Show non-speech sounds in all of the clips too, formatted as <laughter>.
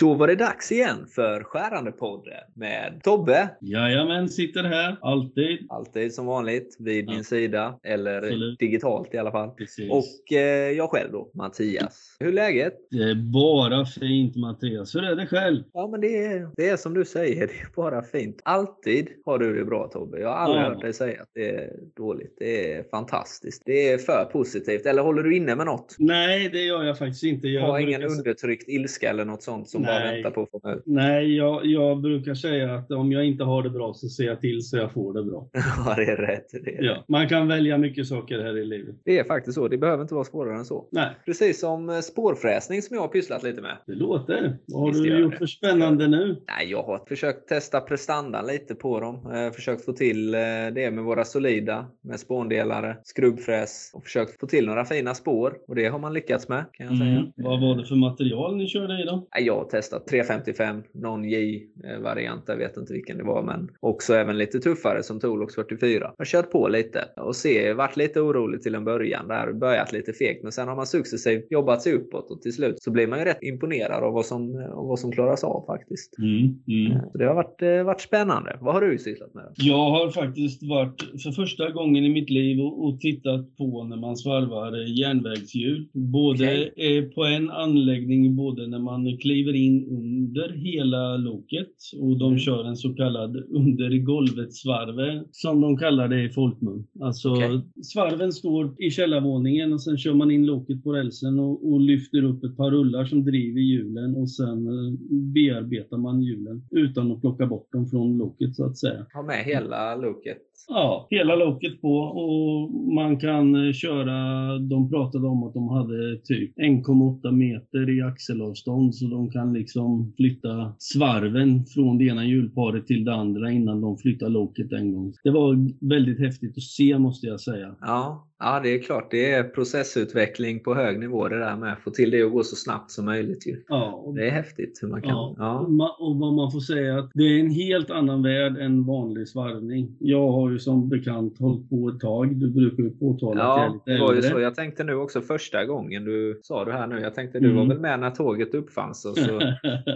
Då var det dags igen för Skärande-podden med Tobbe. Jajamän, sitter här. Alltid. Alltid som vanligt vid Ja. min sida. Eller Absolut. digitalt i alla fall. Precis. Och eh, jag själv då, Mattias. Hur är läget? Det är bara fint Mattias. Hur är det själv? Ja men det är, det är som du säger, det är bara fint. Alltid har du det bra Tobbe. Jag har aldrig Ja. hört dig säga att det är dåligt. Det är fantastiskt. Det är för positivt. Eller håller du inne med något? Nej, det gör jag faktiskt inte. Jag Har ingen undertryckt ilska eller något sånt som bara Nej. väntar på att få ut? Nej, jag, jag brukar säga att om jag inte har det bra så ser jag till så jag får det bra. <laughs> Ja, det är rätt. Det är, Ja. Man kan välja mycket saker här i livet. det är faktiskt så. Det behöver inte vara svårare än så. Nej, Precis som eh, spårfräsning som jag har pysslat lite med. det låter. Vad har Visst du gjort det. för spännande nu? Nej, jag har försökt testa prestandan lite på dem. Eh, försökt få till eh, det med våra solida, med spåndelare, skrubbfräs och försökt få till några fina spår. Och det har man lyckats med kan jag säga. Mm. Vad var det för material ni körde i då? Jag testat 355, någon J-variant, jag vet inte vilken det var, men också även lite tuffare som Tolox 44. Jag har kört på lite och se, varit lite orolig till en början där, börjat lite fegt, men sen har man successivt jobbat sig uppåt och till slut så blir man ju rätt imponerad av vad som, av vad som klaras av faktiskt. Mm. Mm. Så det har varit, eh, varit spännande. Vad har du sysslat med? Jag har faktiskt varit för första gången i mitt liv och, tittat på när man svarvar eh, järnvägshjul. Både eh, på en anläggning, både när man kliver in under hela loket och de Mm. kör en så kallad under i golvet svarve som de kallar det i folkmun. Alltså Okej. svarven står i källarvåningen och sen kör man in loket på rälsen och, och lyfter upp ett par rullar som driver hjulen och sen eh, bearbetar man hjulen utan att plocka bort dem från loket så att säga. Ha med hela looket. Ja, hela loket på och man kan eh, köra, de pratade om att de hade typ 1,8 meter i axelavstånd så de kan liksom flytta svarven från det ena hjulparet till det andra innan de flyttar loket en gång. Det var väldigt häftigt att se måste jag säga. Ja, ja, det är klart. Det är processutveckling på hög nivå det där med att få till det att gå så snabbt som möjligt. Ju. Ja, Det är häftigt hur man kan. Ja, Ja. Och, vad man får säga att det är en helt annan värld än vanlig svarvning. Jag har ju som bekant hållit på ett tag. Du brukar ju påtala att jag är Ja, lite det var ju äldre. så. Jag tänkte nu också första gången du sa det här nu. Jag tänkte du var Mm. väl med när tåget uppfanns och, så,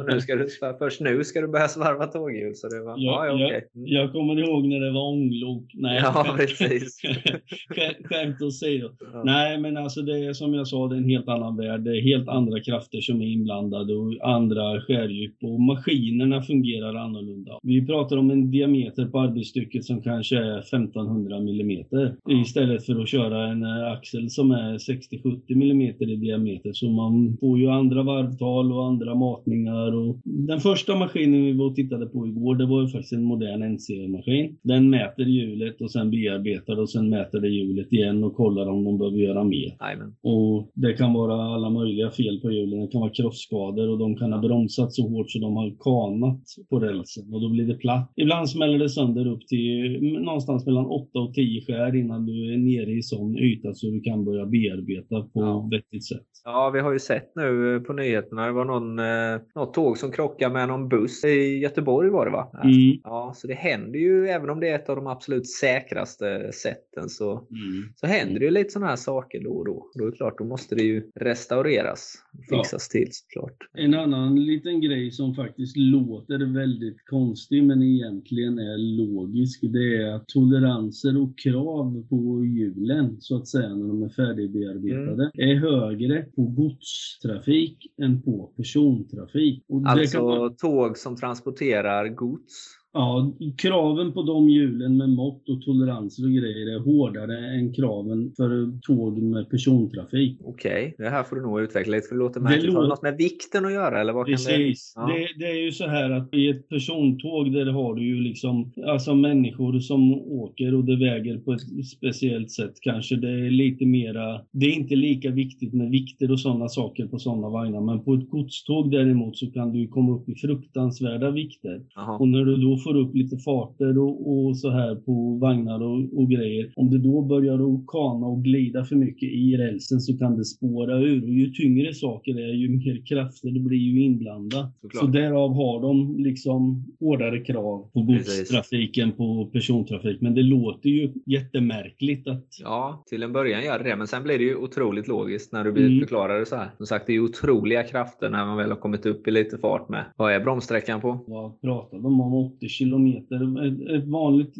och nu ska du, först nu ska du börja svarva tåghjul. Så det var, ja, ja, okej. Mm. Jag kommer ihåg när det var ånglok. Nej, Ja, precis. <laughs> Skä- Skämt åsido. Ja. Nej, men alltså det är som jag sa, det är en helt annan värld. Det är helt andra krafter som är inblandade och andra skärdjup och maskinerna fungerar annorlunda. Vi pratar om en diameter på arbetsstycket som kanske är 1500 millimeter istället för att köra en eh, axel som är 60-70 millimeter i diameter. Så man får ju andra varvtal och andra matningar. Och den första maskinen vi var och tittade på igår, det var ju faktiskt en modern NC-maskin. Den mäter hjulet och sen bearbetar och sen mäter det hjulet igen och kollar om de behöver göra mer. Jajamän. Och det kan vara alla möjliga fel på hjulen. Det kan vara krossskador och de kan ha bromsat så hårt så de har kanat på rälsen och då blir det platt. Ibland smäller det sönder upp till mm, någonstans mellan 8 och 10 skär innan du är nere i sån yta så du kan börja bearbeta på Ja. vettigt sätt. Ja, vi har ju sett nu på nyheterna. Det var någon, eh, något tåg som krockade med någon buss i Göteborg var det va? Mm. Ja, så det händer ju, även om det är ett av de absolut säkraste sätten, så, Mm. så händer det ju lite sådana här saker då och då. Då är det klart, då måste det ju restaureras. Fixas till såklart. En annan liten grej som faktiskt låter väldigt konstig men egentligen är logisk. Det är toleranser och krav på hjulen så att säga när de är färdigbearbetade är högre på godstrafik än på persontrafik. Alltså vara, tåg som transporterar gods. Ja, kraven på de hjulen med mått och toleranser och grejer är hårdare än kraven för tåg med persontrafik. Okej, det här får du nog utveckla lite för det låter Det märkligt. Har det låter- något med vikten att göra eller vad kan det... Ja. Det, det är ju så här att i ett persontåg där har du ju liksom alltså människor som åker och det väger på ett speciellt sätt kanske. Det är lite mera, det är inte lika viktigt med vikter och sådana saker på sådana vagnar. Men på ett godståg däremot så kan du komma upp i fruktansvärda vikter. Jaha. Och när du då får får upp lite farter och, och så här på vagnar och, och, grejer. Om det då börjar att kana och glida för mycket i rälsen så kan det spåra ur. Och ju tyngre saker det är, ju mer krafter det blir ju inblandat. Så därav har de liksom hårdare krav på godstrafiken, på persontrafik. Men det låter ju jättemärkligt att... Ja, till en början gör det det. Men sen blir det ju otroligt logiskt när du mm. förklarar det så här. Som sagt, det är otroliga krafter när man väl har kommit upp i lite fart med. Vad är bromssträckan på? Vad pratar de om? 80 kilometer. Ett, ett vanligt,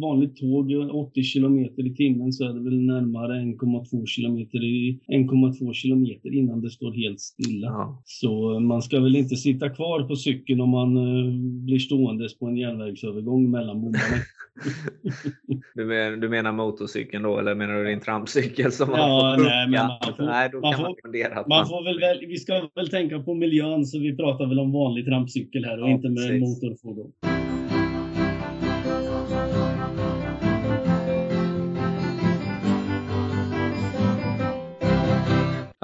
vanligt tåg 80 kilometer i timmen så är det väl närmare 1,2 kilometer, 1,2 kilometer innan det står helt stilla. Ja. Så man ska väl inte sitta kvar på cykeln om man uh, blir ståendes på en järnvägsövergång mellan bommarna. <laughs> <laughs> du, menar, du menar motorcykeln då eller menar du din trampcykel som ja, får nej, men man får, nej, då man kan får, man fundera. Man, man får väl, väl, vi ska väl tänka på miljön så vi pratar väl om vanlig trampcykel här och ja, inte med precis. motorfordon.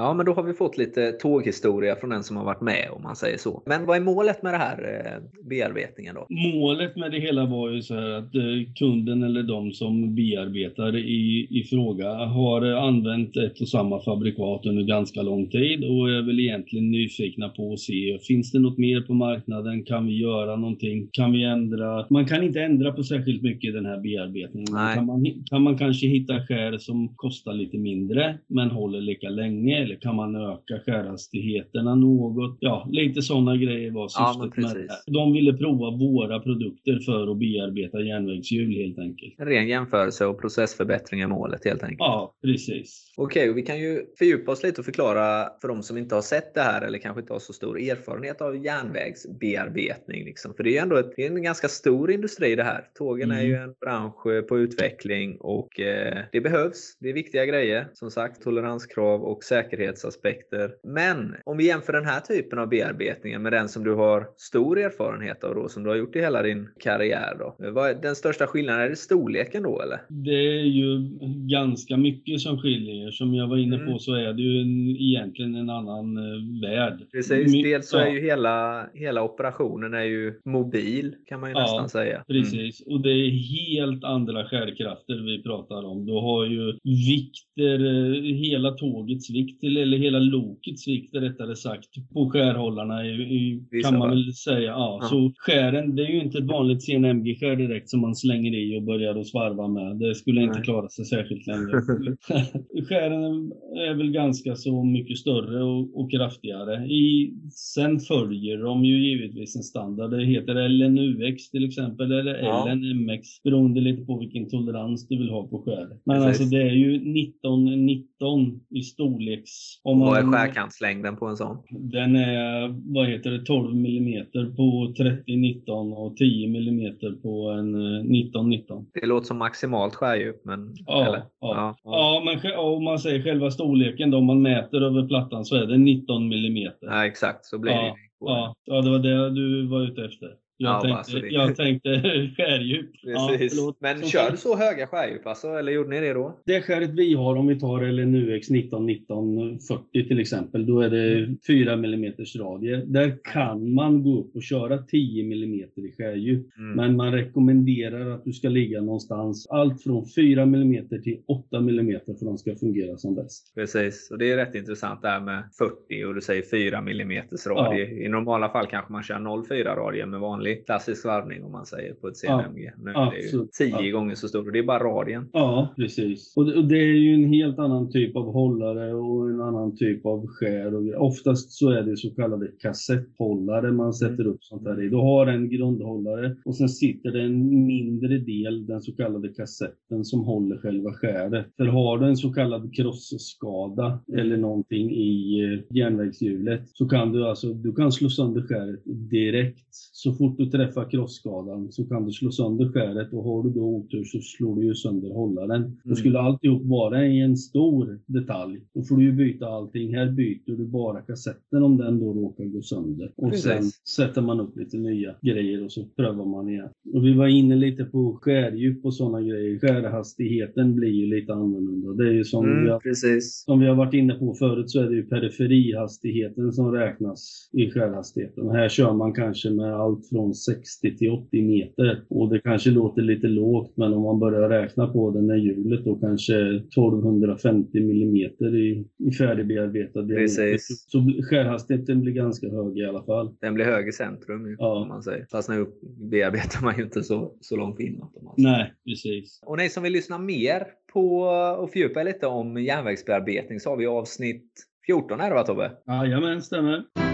Ja, men då har vi fått lite tåghistoria från den som har varit med om man säger så. Men vad är målet med det här eh, bearbetningen då? Målet med det hela var ju så här att eh, kunden eller de som bearbetar i, i fråga har använt ett och samma fabrikat under ganska lång tid och är väl egentligen nyfikna på att se finns det något mer på marknaden? Kan vi göra någonting? Kan vi ändra? Man kan inte ändra på särskilt mycket i den här bearbetningen. Kan man, kan man kanske hitta skär som kostar lite mindre men håller lika länge? Eller kan man öka skärhastigheterna något? Ja, lite sådana grejer var syftet ja, med det. De ville prova våra produkter för att bearbeta järnvägshjul helt enkelt. En ren jämförelse och processförbättring är målet helt enkelt. Ja, precis. Okej, okay, vi kan ju fördjupa oss lite och förklara för de som inte har sett det här eller kanske inte har så stor erfarenhet av järnvägsbearbetning. Liksom. För det är ju ändå ett, en ganska stor industri det här. Tågen mm. är ju en bransch på utveckling och eh, det behövs. Det är viktiga grejer. Som sagt, toleranskrav och säkerhet säkerhetsaspekter. Men om vi jämför den här typen av bearbetning med den som du har stor erfarenhet av då, som du har gjort i hela din karriär då. Vad är den största skillnaden? Är det storleken då eller? Det är ju ganska mycket som skiljer. Som jag var inne på mm. så är det ju en, egentligen en annan eh, värld. Precis, My dels så är ju hela, hela operationen är ju mobil kan man ju ja, nästan säga. Mm. Precis, och det är helt andra skärkrafter vi pratar om. Du har ju vikter, eh, hela tågets vikt till eller hela lokets vikt rättare sagt, på skärhållarna i, kan man väl säga. Ja, ja. Så skären, det är ju inte ett vanligt CNMG-skär direkt som man slänger i och börjar att svarva med. Det skulle Nej. inte klara sig särskilt länge. <laughs> skären är väl ganska så mycket större och, och kraftigare. I, sen följer de ju givetvis en standard. Det heter LNUX till exempel, eller ja. LNMX, beroende lite på vilken tolerans du vill ha på skäret. Men Precis. alltså det är ju 19, 19 i storleks om man, vad är skärkantslängden på en sån? Den är, vad heter det, 12 mm på 30-19 och 10 mm på en 19-19. Eh, det låter som maximalt skärdjup, men... Ja, eller? ja. ja, ja. men om man säger själva storleken då, om man mäter över plattan så är det 19 mm. Ja, exakt, så blir ja, det. Ja, ja, det var det du var ute efter. Jag, ja, tänkte, alltså det... jag tänkte <laughs> skärdjup. Precis. Ja, Men kör du så höga skärdjup alltså, eller gjorde ni det då? Det skäret vi har, om vi tar LNUX 191940 till exempel, då är det 4 mm radie. Där kan man gå upp och köra 10 mm i skärdjup. Mm. Men man rekommenderar att du ska ligga någonstans allt från 4 mm till 8 mm för att de ska fungera som bäst. Precis, och det är rätt intressant det här med 40 och du säger 4 mm radie. Ja. I normala fall kanske man kör 0,4 radie med vanlig vanlig klassisk varvning om man säger på ett CMG. Ja, nu är det ju tio gånger så stort och det är bara radien. Ja, precis. Och det, och det, är ju en helt annan typ av hållare och en annan typ av skär. Och Oftast så är det så kallade kassetthållare man sätter upp sånt där i. Du har en grundhållare och sen sitter det en mindre del, den så kallade kassetten, som håller själva skäret. För har du en så kallad krossskada eller någonting i eh, järnvägshjulet så kan du alltså, du kan slå sönder skäret direkt. Så fort fort du träffar krossskadan så kan du slå sönder skäret och har du då otur så slår du ju sönder hållaren. Mm. Och skulle alltihop vara i en stor detalj, då får du ju byta allting. Här byter du bara kassetten om den då råkar gå sönder. Och Precis. sen sätter man upp lite nya grejer och så prövar man igen. Och vi var inne lite på skärdjup och sådana grejer. Skärhastigheten blir ju lite annorlunda. Det är ju som, mm, vi har, som vi har varit inne på förut så är det ju periferihastigheten som räknas i skärhastigheten. Och här kör man kanske med allt från från 60 till 80 meter. Och det kanske låter lite lågt, men om man börjar räkna på det när hjulet då kanske 1250 millimeter i, i färdigbearbetad diameter. Så skärhastigheten blir ganska hög i alla fall. Den blir hög i centrum ju, ja. om man säger. Fast nu bearbetar man ju inte så, så långt inåt. Nej, precis. Och ni som vill lyssna mer på och fördjupa lite om järnvägsbearbetning så har vi avsnitt 14 är det va Tobbe? Jajamän, stämmer.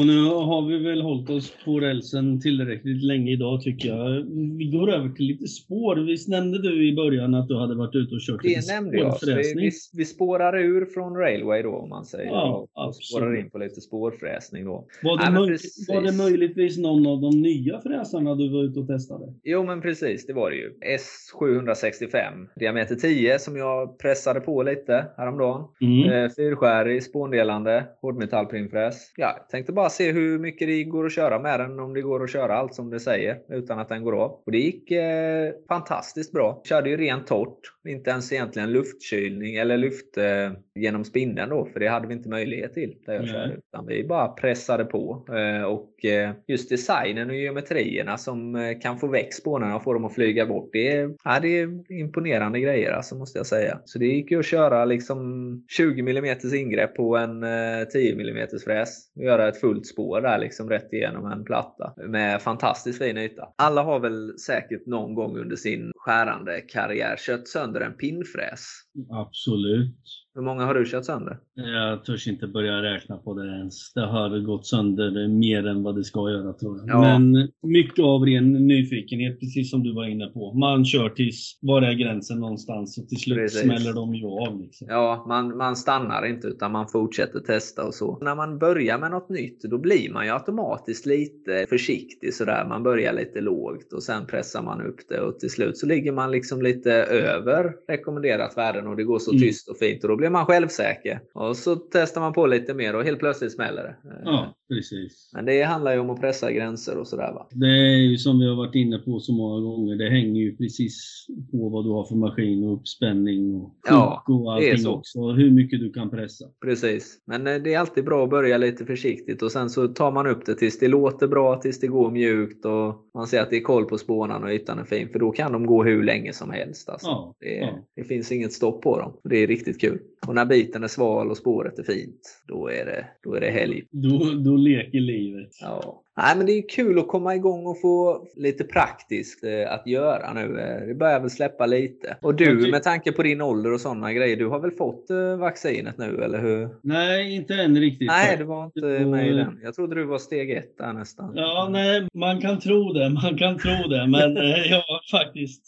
Och nu har vi väl hållit oss på rälsen tillräckligt länge idag tycker jag. Vi går över till lite spår. Visst nämnde du i början att du hade varit ute och kört det lite nämnde jag. Vi, vi, vi spårar ur från Railway då om man säger. Ja, och, och spårar in på lite spårfräsning då. Var det, Nej, var det möjligtvis någon av de nya fräsarna du var ute och testade? Jo men precis, det var det ju. S765 diameter 10 som jag pressade på lite häromdagen. Mm. Eh, Fyrskärig, spåndelande, hårdmetallprimfräs. Ja, tänkte bara se hur mycket det går att köra med den, om det går att köra allt som det säger utan att den går av. Och det gick eh, fantastiskt bra. Körde ju rent torrt. Inte ens egentligen luftkylning eller luft eh, genom spindeln då, för det hade vi inte möjlighet till där jag körde. Utan vi bara pressade på. Eh, och eh, just designen och geometrierna som eh, kan få väck spånarna och få dem att flyga bort. Det är, ja, det är imponerande grejer alltså, måste jag säga. Så det gick ju att köra liksom 20 mm ingrepp på en 10 mm fräs och göra ett fullt spår där liksom rätt igenom en platta med fantastiskt fin yta. Alla har väl säkert någon gång under sin skärande karriär kört sönder en pinnfräs. Absolut. Hur många har du kört sönder? Jag törs inte börja räkna på det ens. Det har gått sönder mer än vad det ska göra tror jag. Ja. Men mycket av ren nyfikenhet, precis som du var inne på. Man kör tills, var är gränsen någonstans? Och till slut precis. smäller de ju av. Liksom. Ja, man, man stannar inte utan man fortsätter testa och så. När man börjar med något nytt, då blir man ju automatiskt lite försiktig sådär. Man börjar lite lågt och sen pressar man upp det och till slut så ligger man liksom lite över rekommenderat värden och det går så mm. tyst och fint. Och då blir man självsäker. Och så testar man på lite mer och helt plötsligt smäller det. Ja, precis. Men det handlar ju om att pressa gränser och sådär va? Det är ju som vi har varit inne på så många gånger. Det hänger ju precis på vad du har för maskin och uppspänning och ja, och allting också. Hur mycket du kan pressa. Precis. Men eh, det är alltid bra att börja lite försiktigt och sen så tar man upp det tills det låter bra, tills det går mjukt och man ser att det är koll på spånarna och ytan är fin. För då kan de gå hur länge som helst. Alltså. Ja, det, ja. det finns inget stopp på dem. Det är riktigt kul. Och när biten är sval och spåret är fint, då är det, då är det helg. Då, då leker livet. Ja. Nej, men det är kul att komma igång och få lite praktiskt eh, att göra nu. Eh, det börjar väl släppa lite. Och du, med tanke på din ålder och sådana grejer, du har väl fått eh, vaccinet nu, eller hur? Nej, inte än riktigt. Nej, du var inte med i den. Jag trodde du var steg ett där nästan. Ja, nej, man kan tro det. Man kan tro det. Men <laughs> jag har faktiskt,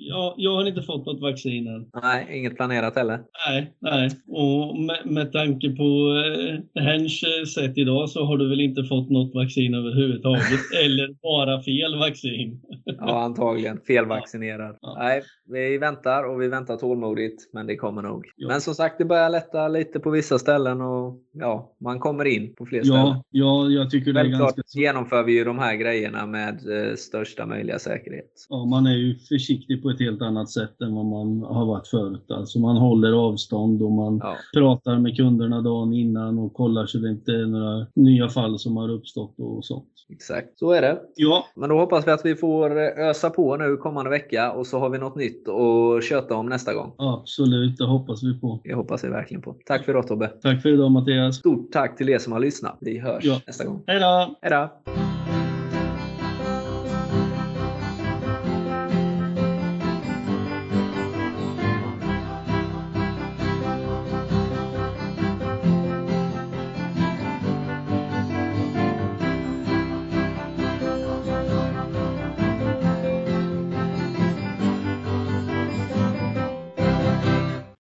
jag, jag har inte fått något vaccin än. Nej, inget planerat heller? Nej, nej. Och med, med tanke på eh, Hens sätt idag så har du väl inte fått något vaccin vaccin överhuvudtaget. <laughs> eller bara fel vaccin. ja, antagligen. Felvaccinerad. Ja. Nej, vi väntar och vi väntar tålmodigt, men det kommer nog. Ja. Men som sagt, det börjar lätta lite på vissa ställen och ja, man kommer in på fler ställen. Ja, jag tycker det Självklart är ganska... genomför vi ju de här grejerna med eh, största möjliga säkerhet. Ja, man är ju försiktig på ett helt annat sätt än vad man har varit förut. Alltså man håller avstånd och man ja. pratar med kunderna dagen innan och kollar så det inte är några nya fall som har uppstått och sånt. Exakt, så är det. Ja. Men då hoppas vi att vi får ösa på nu kommande vecka och så har vi något nytt att köta om nästa gång. Absolut, det hoppas vi på. Det hoppas vi verkligen på. Tack för idag Tobbe. Tack för idag Mattias. Stort tack till er som har lyssnat. Vi hörs ja. nästa gång. Hej då! Hej då!